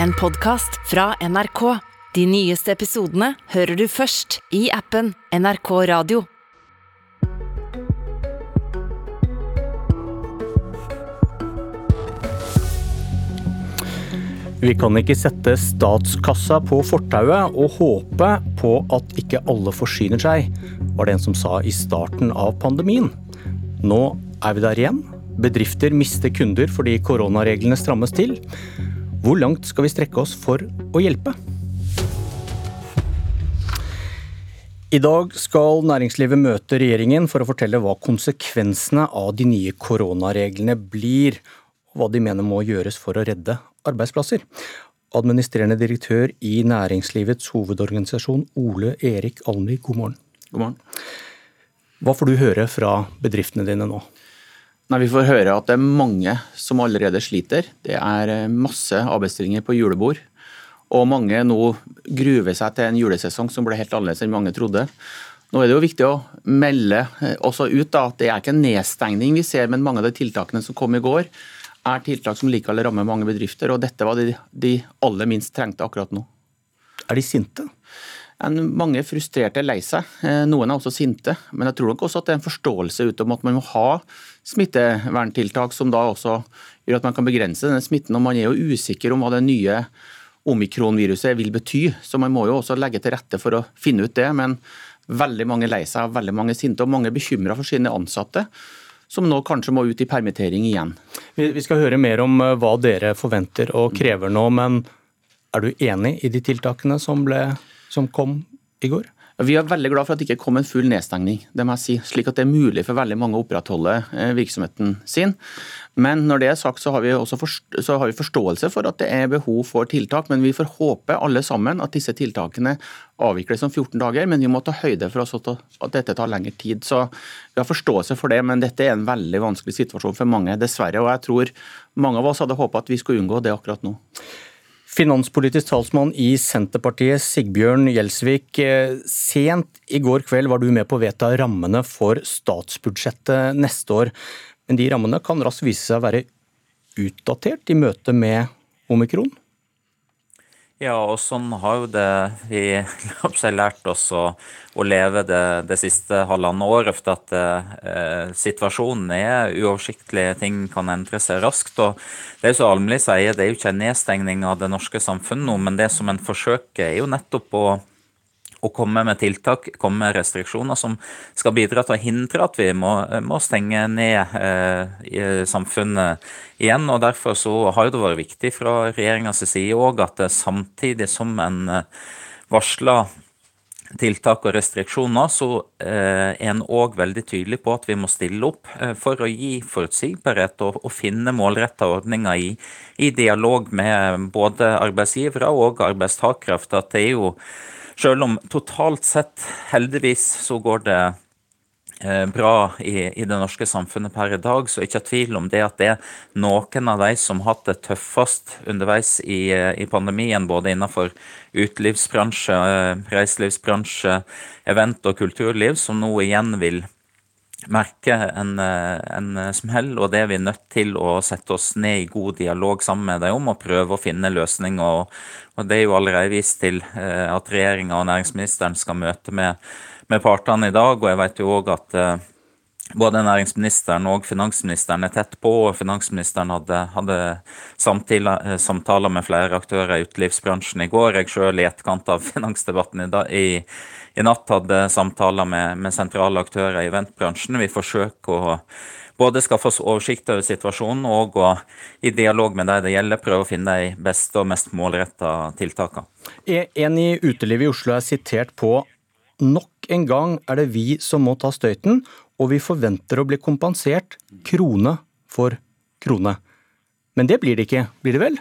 en podkast fra NRK. De nyeste episodene hører du først i appen NRK Radio. Vi kan ikke sette statskassa på fortauet og håpe på at ikke alle forsyner seg, var det en som sa i starten av pandemien. Nå er vi der igjen. Bedrifter mister kunder fordi koronareglene strammes til. Hvor langt skal vi strekke oss for å hjelpe? I dag skal næringslivet møte regjeringen for å fortelle hva konsekvensene av de nye koronareglene blir, og hva de mener må gjøres for å redde arbeidsplasser. Administrerende direktør i Næringslivets hovedorganisasjon, Ole Erik Almli, god morgen. God morgen. Hva får du høre fra bedriftene dine nå? Nei, Vi får høre at det er mange som allerede sliter. Det er eh, masse avbestillinger på julebord. Og mange nå gruver seg til en julesesong som ble helt annerledes enn mange trodde. Nå er det jo viktig å melde eh, også ut da, at det er ikke en nedstengning vi ser, men mange av de tiltakene som kom i går, er tiltak som likevel rammer mange bedrifter. og Dette var de, de aller minst trengte akkurat nå. Er de sinte? Mange er frustrerte, lei seg. Eh, noen er også sinte. Men jeg tror nok også at det er en forståelse ute om at man må ha smitteverntiltak som da også gjør at man kan begrense denne smitten. og Man er jo usikker om hva det nye omikronviruset vil bety. Så man må jo også legge til rette for å finne ut det. Men veldig mange lei seg, veldig mange sinte, og mange er bekymra for sine ansatte som nå kanskje må ut i permittering igjen. Vi skal høre mer om eh, hva dere forventer og krever nå, men er du enig i de tiltakene som, ble, som kom i går? Vi er veldig glad for at det ikke kom en full nedstengning, det må jeg si, slik at det er mulig for veldig mange å opprettholde eh, virksomheten sin. Men når det er sagt, så har vi så har vi forståelse for at det er behov for tiltak. Men vi får håpe alle sammen at disse tiltakene avvikles om 14 dager. Men vi må ta høyde for oss at dette tar lengre tid. Så vi har forståelse for det, men dette er en veldig vanskelig situasjon for mange, dessverre. Og jeg tror mange av oss hadde håpa at vi skulle unngå det akkurat nå. Finanspolitisk talsmann i Senterpartiet, Sigbjørn Gjelsvik. Eh, sent i går kveld var du med på å vedta rammene for statsbudsjettet neste år. Men de rammene kan raskt vise seg å være utdatert i møte med omikron? Ja, og sånn har jo det vi har lært oss å, å leve det, det, siste halvannet året. For at eh, situasjonen er uoversiktlig, ting kan endre seg raskt. og Det er jo så Almli sier, det er jo ikke en nedstengning av det norske samfunnet nå, men det som en forsøker, er jo nettopp å å komme med tiltak, komme med restriksjoner som skal bidra til å hindre at vi må, må stenge ned eh, i samfunnet igjen. og Derfor så har det vært viktig fra regjeringas side òg at samtidig som en eh, varsler tiltak og restriksjoner, så eh, er en òg veldig tydelig på at vi må stille opp eh, for å gi forutsigbarhet og, og finne målretta ordninger i, i, dialog med både arbeidsgivere og arbeidstakere. For at det er jo selv om totalt sett, heldigvis, så går det eh, bra i, i, det norske samfunnet per i dag, så ikke tvil om det at det er noen av de som har hatt det tøffest underveis i, i pandemien, både innenfor utelivsbransje, eh, reiselivsbransje, event og kulturliv, som nå igjen vil merker en, eh, en, smell, og det er vi nødt til å sette oss ned i god dialog sammen med dem om og prøve å finne løsninger. Og, Det er jo allerede vist til eh, at regjeringa og næringsministeren skal møte med, med, partene i dag. og jeg vet jo også at eh, både næringsministeren og finansministeren er tett på. og Finansministeren hadde, hadde samtaler, samtaler med flere aktører i utelivsbransjen i går. Jeg selv i etterkant av finansdebatten i, i i natt hadde samtaler med, med sentrale aktører i eventbransjen. Vi forsøker å både skaffe oss oversikt over situasjonen og å, i dialog med de det gjelder, prøve å finne de beste og mest målretta tiltakene. En i utelivet i Oslo er sitert på nok en gang er det vi som må ta støyten, og vi forventer å bli kompensert krone for krone. Men det blir det ikke, blir det vel?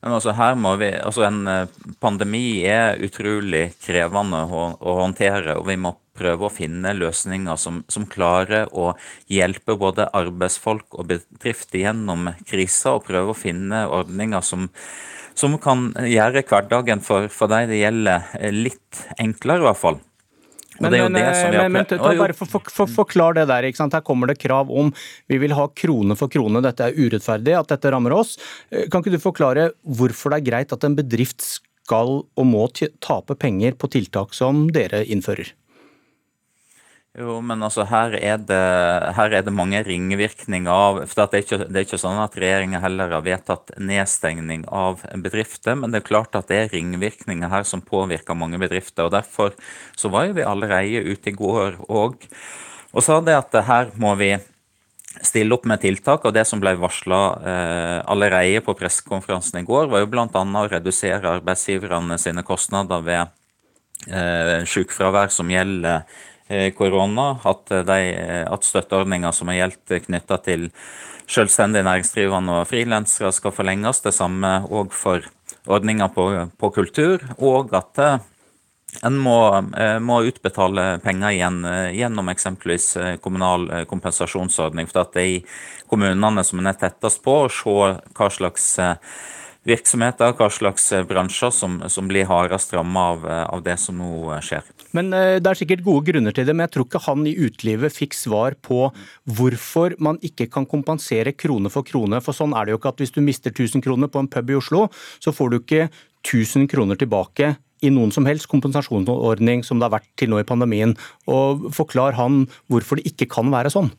Men altså her må vi, altså En eh, pandemi er utrolig krevende å, å håndtere, og vi må prøve å finne løsninger som, som, klarer å hjelpe både arbeidsfolk og bedrifter gjennom krisa, og prøve å finne ordninger som, som kan gjøre hverdagen for, for de det gjelder, litt enklere, i hvert fall. Men, men, men, men bare for, for, for, Forklar det der. ikke sant? Her kommer det krav om vi vil ha krone for krone, dette er urettferdig, at dette rammer oss. Kan ikke du forklare hvorfor det er greit at en bedrift skal og må tape penger på tiltak som dere innfører? Jo, men altså her er det, her er det mange ringvirkninger av for det er, ikke, det er ikke sånn at regjeringen heller har vedtatt nedstengning av bedrifter, men det er klart at det er ringvirkninger her som påvirker mange bedrifter. og Derfor så var jo vi allerede ute i går og, og sa det at her må vi stille opp med tiltak. og Det som ble varsla eh, allerede på pressekonferansen i går, var jo bl.a. å redusere arbeidsgiverne sine kostnader ved eh, sykefravær som gjelder korona, at, de, at støtteordninger som har gjeldt knytta til selvstendig næringsdrivende og frilansere skal forlenges. Det samme òg for ordninger på, på, kultur. Og at eh, en må, eh, må, utbetale penger igjen gjennom eksempelvis kommunal kompensasjonsordning. For at det er i kommunene som en er tettest på, å se hva slags virksomheter, hva slags eh, bransjer som, som blir hardest rammet av, eh, av, det som nå eh, skjer. Men Det er sikkert gode grunner til det, men jeg tror ikke han i utelivet fikk svar på hvorfor man ikke kan kompensere krone for krone. For sånn er det jo ikke at hvis du mister 1000 kroner på en pub i Oslo, så får du ikke 1000 kroner tilbake i noen som helst kompensasjonsordning som det har vært til nå i pandemien. Og Forklar han hvorfor det ikke kan være sånn.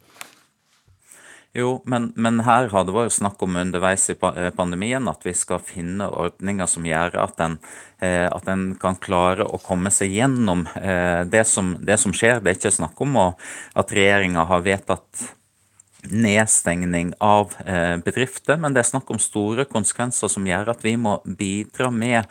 Jo, men, men, her har det vært snakk om underveis i eh, pandemien at vi skal finne ordninger som gjør at en, eh, at en kan klare å komme seg gjennom eh, det som, det som skjer. Det er ikke snakk om at regjeringa har vedtatt nedstengning av bedrifter, men det er snakk om store konsekvenser som gjør at vi må bidra med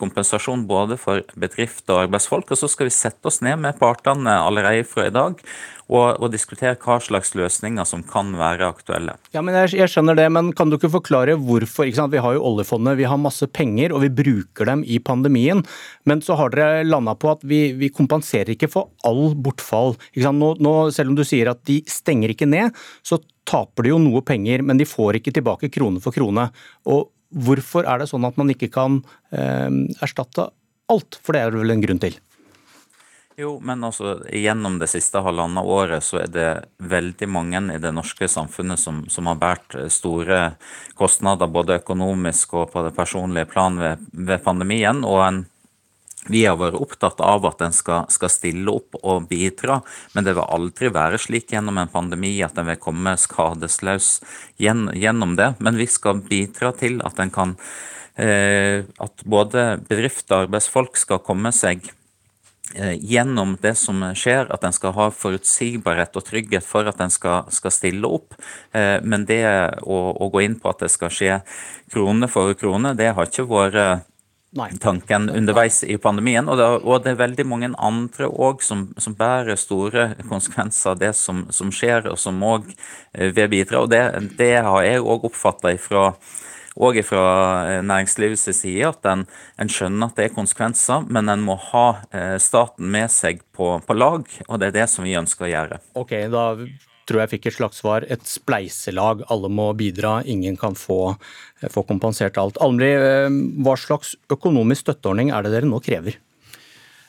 kompensasjon både for bedrifter og arbeidsfolk. Og så skal vi sette oss ned med partene allerede fra i dag og, og, diskutere hva slags løsninger som kan være aktuelle. Ja, men jeg, jeg skjønner det, men Kan du ikke forklare hvorfor? Ikke? Vi har jo oljefondet, vi har masse penger og vi bruker dem i pandemien. Men så har dere landa på at vi, vi, kompenserer ikke for all bortfall. Nå, nå, selv om du sier at de stenger ikke ned, så taper de jo noe penger, men de får ikke tilbake krone for krone. Og Hvorfor er det sånn at man ikke kan eh, erstatte alt? For det er det vel en grunn til? Jo, men altså, gjennom det siste halvannet året så er det veldig mange i det norske samfunnet som, som har båret store kostnader, både økonomisk og på det personlige plan ved, ved pandemien. og en vi har vært opptatt av at en skal, skal, stille opp og bidra, men det vil aldri være slik gjennom en pandemi at en vil komme skadesløs gjennom det. Men vi skal bidra til at en kan eh, At både bedrifter og arbeidsfolk skal komme seg Eh, gjennom det som skjer, at en skal ha forutsigbarhet og trygghet for at en skal, skal stille opp. Eh, men det å, å, gå inn på at det skal skje krone for krone, det har ikke vært tanken underveis i pandemien. Og det, og det er veldig mange andre òg som, som, bærer store konsekvenser av det som, som skjer, og som òg eh, vil bidra. Og det, det har jeg òg oppfatta ifra og fra eh, næringslivets side at en, en, skjønner at det er konsekvenser, men en må ha eh, staten med seg på, på, lag, og det er det som vi ønsker å gjøre. Ok, da tror jeg fikk et slags svar. Et spleiselag. Alle må bidra. Ingen kan få, få kompensert alt. Almli, eh, hva slags økonomisk støtteordning er det dere nå krever?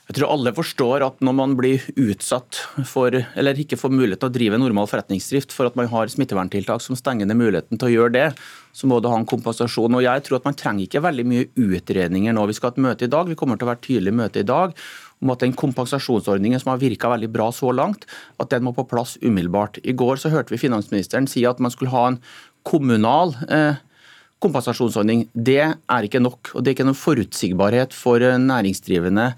Jeg tror alle forstår at når man blir utsatt for, eller ikke får mulighet til å drive normal forretningsdrift for at man har smitteverntiltak som stenger ned muligheten til å gjøre det, så må du ha en kompensasjon. Og Jeg tror at man trenger ikke veldig mye utredninger nå. Vi skal ha et møte i dag. Vi kommer til å være tydelig møte i dag om at den kompensasjonsordningen som har virka veldig bra så langt, at den må på plass umiddelbart. I går så hørte vi finansministeren si at man skulle ha en kommunal eh, kompensasjonsordning. Det er ikke nok. og Det er ikke noen forutsigbarhet for eh, næringsdrivende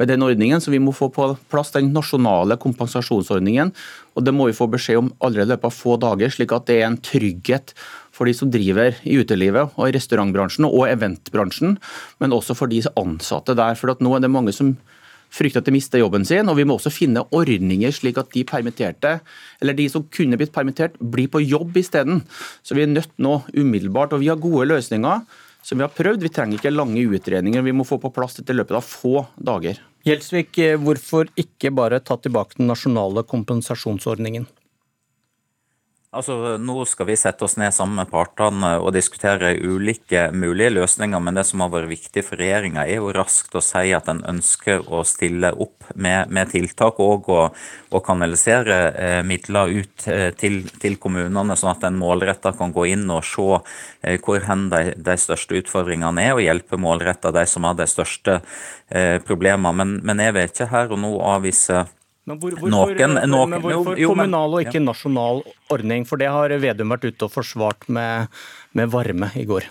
med den ordningen, så vi må få på plass den nasjonale kompensasjonsordningen. og Det må vi få beskjed om allerede i løpet av få dager, slik at det er en trygghet for de som driver i utelivet og i restaurantbransjen og eventbransjen, men også for de ansatte der. For nå er det mange som frykter at de mister jobben sin. og Vi må også finne ordninger slik at de permitterte, eller de som kunne blitt permittert, blir på jobb isteden. Så vi er nødt nå umiddelbart, og vi har gode løsninger som vi har prøvd. Vi trenger ikke lange utredninger, vi må få på plass dette i løpet av få dager. Gjelsvik, hvorfor ikke bare ta tilbake den nasjonale kompensasjonsordningen? Altså, Nå skal vi sette oss ned sammen med partene og diskutere ulike mulige løsninger. Men det som har vært viktig for regjeringa, er jo raskt å si at en ønsker å stille opp med, med tiltak og å, kanalisere eh, midler ut eh, til, til, kommunene, sånn at en målretta kan gå inn og se eh, hvor hen de, de, største utfordringene er, og hjelpe målretta de som har de største eh, problemene. Men, men jeg vil ikke her og nå avvise men hvor, hvorfor, noen, noen, men hvorfor jo, kommunal og ikke ja. nasjonal ordning? For det har Vedum vært ute og forsvart med, med varme i går.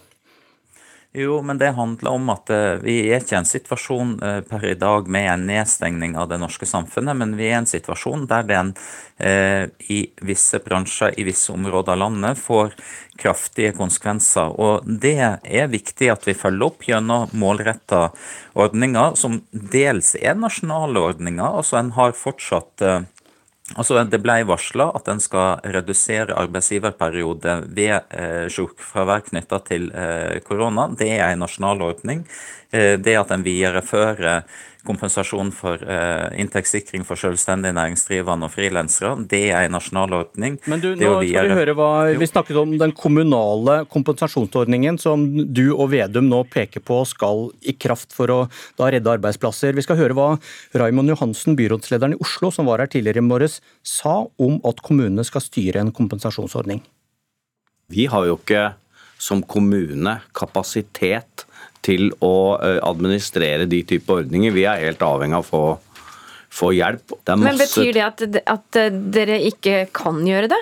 Jo, men det handler om at uh, vi er ikke i en situasjon uh, per i dag med en nedstengning av det norske samfunnet, men vi er i en situasjon der den uh, i visse bransjer i visse områder av landet får kraftige konsekvenser. Og det er viktig at vi følger opp gjennom målretta ordninger, som dels er nasjonale ordninger. altså En har fortsatt Altså, det ble varsla at en skal redusere arbeidsgiverperiode ved eh, sykefravær knytta til eh, korona. Det er en nasjonal ordning. Eh, det at en viderefører kompensasjon for eh, inntektssikring for selvstendig næringsdrivende og frilansere, det er en nasjonal ordning. Men du, nå skal Vi høre hva vi snakket om den kommunale kompensasjonsordningen som du og Vedum nå peker på skal i kraft for å da redde arbeidsplasser. Vi skal høre hva Raymond Johansen, byrådslederen i Oslo, som var her tidligere i morges, sa om at kommunene skal styre en kompensasjonsordning. Vi har jo ikke som kommune kapasitet til å eh, administrere de type ordninger. Vi er helt avhengig av å få, få hjelp. Masse... Men Betyr det at, at, dere ikke kan gjøre det?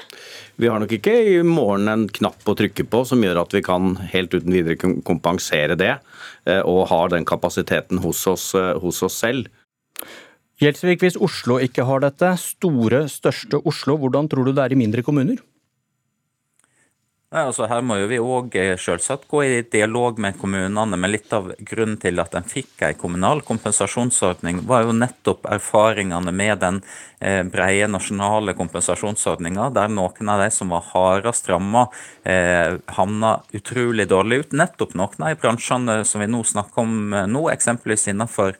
Vi har nok ikke i morgen en knapp å trykke på som gjør at vi kan helt uten videre kompensere det, eh, og har den kapasiteten hos oss, eh, hos oss selv. Gjelsvik, hvis Oslo ikke har dette, store, største Oslo, hvordan tror du det er i mindre kommuner? Nei, altså Her må jo vi òg eh, selvsagt gå i dialog med kommunene. Men litt av grunnen til at en fikk en kommunal kompensasjonsordning, var jo nettopp erfaringene med den breie nasjonale kompensasjonsordninga, der noen av de som var hardest ramma, eh, havna utrolig dårlig ut. Nettopp noen av de bransjene som vi nå snakker om eh, nå, eksempelvis innenfor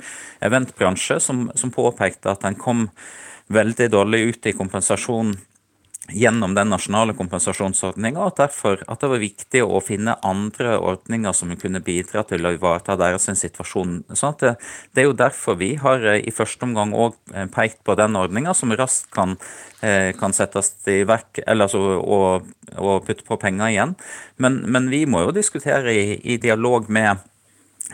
eventbransje, som, som påpekte at en kom veldig dårlig ut i kompensasjon gjennom den nasjonale kompensasjonsordninga, og derfor at det var viktig å finne andre ordninger som kunne bidra til å ivareta deres situasjon. Sånn det, det, er jo derfor vi har eh, i første omgang òg eh, pekt på den ordninga, som raskt kan, eh, kan, settes i verk, eller altså, og, og putte på penger igjen. Men, men, vi må jo diskutere i, i dialog med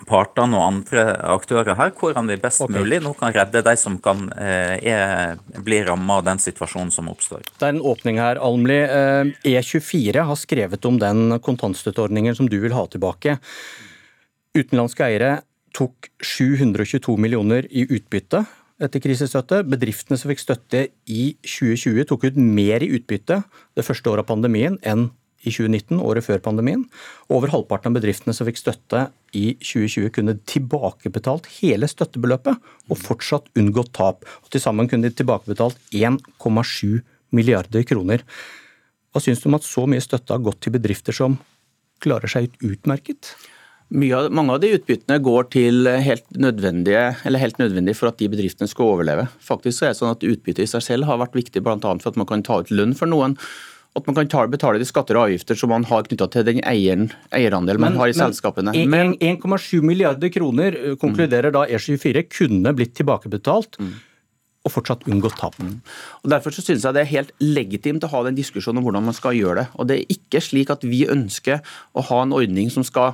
partene og andre aktører her, hvordan vi best okay. mulig nå kan redde de som kan eh, bli ramma av den situasjonen som oppstår. Det er en åpning her, Almli. E24 eh, e har skrevet om den kontantstøtteordningen som du vil ha tilbake. Utenlandske eiere tok 722 millioner i utbytte etter krisestøtte. Bedriftene som fikk støtte i 2020, tok ut mer i utbytte det første året av pandemien enn i 2019, året før pandemien. Over halvparten av bedriftene som fikk støtte i 2020, kunne tilbakebetalt hele støttebeløpet og fortsatt unngått tap. Og Til sammen kunne de tilbakebetalt 1,7 milliarder kroner. Hva syns du om at så mye støtte har gått til bedrifter som klarer seg utmerket? Av, mange av de utbyttene går til helt nødvendige, eller helt nødvendige for at de bedriftene skal overleve. Faktisk er det sånn at Utbytte i seg selv har vært viktig bl.a. for at man kan ta ut lønn for noen at man kan betale de skatter og avgifter som man har knytta til den eieren, eierandelen man har i men, selskapene. Men 1,7 milliarder kroner konkluderer mm. da E24 kunne blitt tilbakebetalt. Mm. Og fortsatt unngått tap. Mm. Og Derfor så synes jeg det er helt legitimt å ha den diskusjonen om hvordan man skal gjøre det. Og Det er ikke slik at vi ønsker å ha en ordning som skal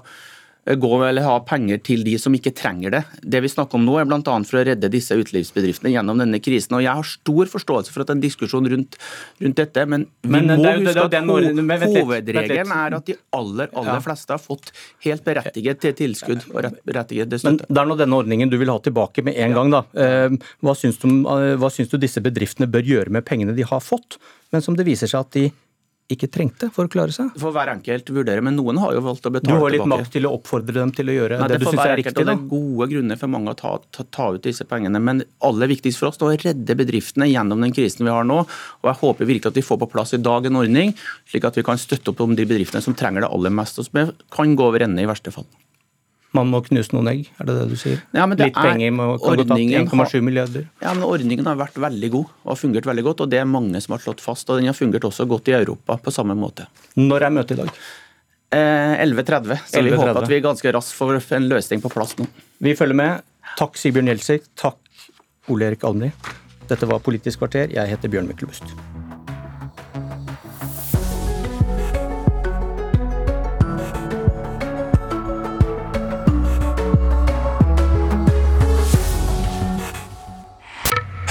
gå eller ha penger til de som ikke trenger det. Det vi snakker om nå er bl.a. for å redde disse utelivsbedriftene gjennom denne krisen. og Jeg har stor forståelse for at det er en diskusjon rundt, rundt dette, men vi men, må det, huske at ho hovedregelen er at de aller aller fleste har fått helt berettiget til tilskudd og berettiget støtte. Men Det er nå denne ordningen du vil ha tilbake med en gang. da. Eh, hva syns, du, eh, hva syns du disse bedriftene bør gjøre med pengene de har fått, men som det viser seg at de ikke trengte for å klare seg? For hver enkelt vurdere, men noen har jo valgt å betale tilbake. Du har litt tilbake. makt til å oppfordre dem til å gjøre Nei, det, det du syns er riktig? Da. Det er gode grunner for mange å ta, ta, ta, ut disse pengene, men aller viktigst for oss er å redde bedriftene gjennom den krisen vi har nå. og Jeg håper virkelig at vi får på plass i dag en ordning, slik at vi kan støtte opp om de bedriftene som trenger det aller mest, og som kan gå over ende i verste fall. Man må knuse noen egg, er det det du sier? Ja, men det Litt er- penger må, kan gå tatt 1,7 milliarder. Ja, men Ordningen har vært veldig god og har fungert veldig godt. og Det er mange som har slått fast. og Den har fungert også godt i Europa på samme måte. Når er møtet i dag? Eh, 11.30, så vi håper at vi ganske raskt får en løsning på plass nå. Vi følger med. Takk Sigbjørn Gjelsvik. Takk Ole Erik Almli. Dette var Politisk kvarter. Jeg heter Bjørn Myklebust.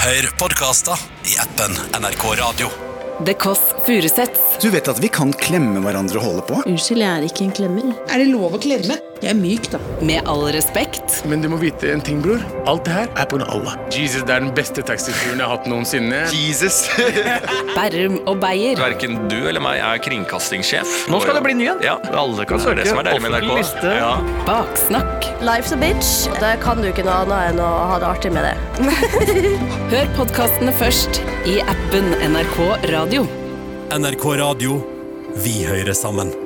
Hør podkaster i appen NRK Radio. The Kåss Furuseths. Du vet at vi kan klemme hverandre og holde på? Unnskyld, jeg er ikke en klemmer. Er det lov å klemme? Jeg er myk, da. Med all respekt. Men du må vite en ting, bror. Alt det her er pga. Allah. Jesus, det er den beste taxituren jeg har hatt noensinne. Jesus! Berrum og Beyer. Verken du eller meg er kringkastingssjef. Nå skal det bli ny en. Ja, alle kan høre Det som er deilig med NRK. Ja. Baksnakk. Life's a bitch. Da kan du ikke noe annet enn å ha det artig med det. Hør podkastene først i appen NRK Radio. NRK Radio. Vi hører sammen.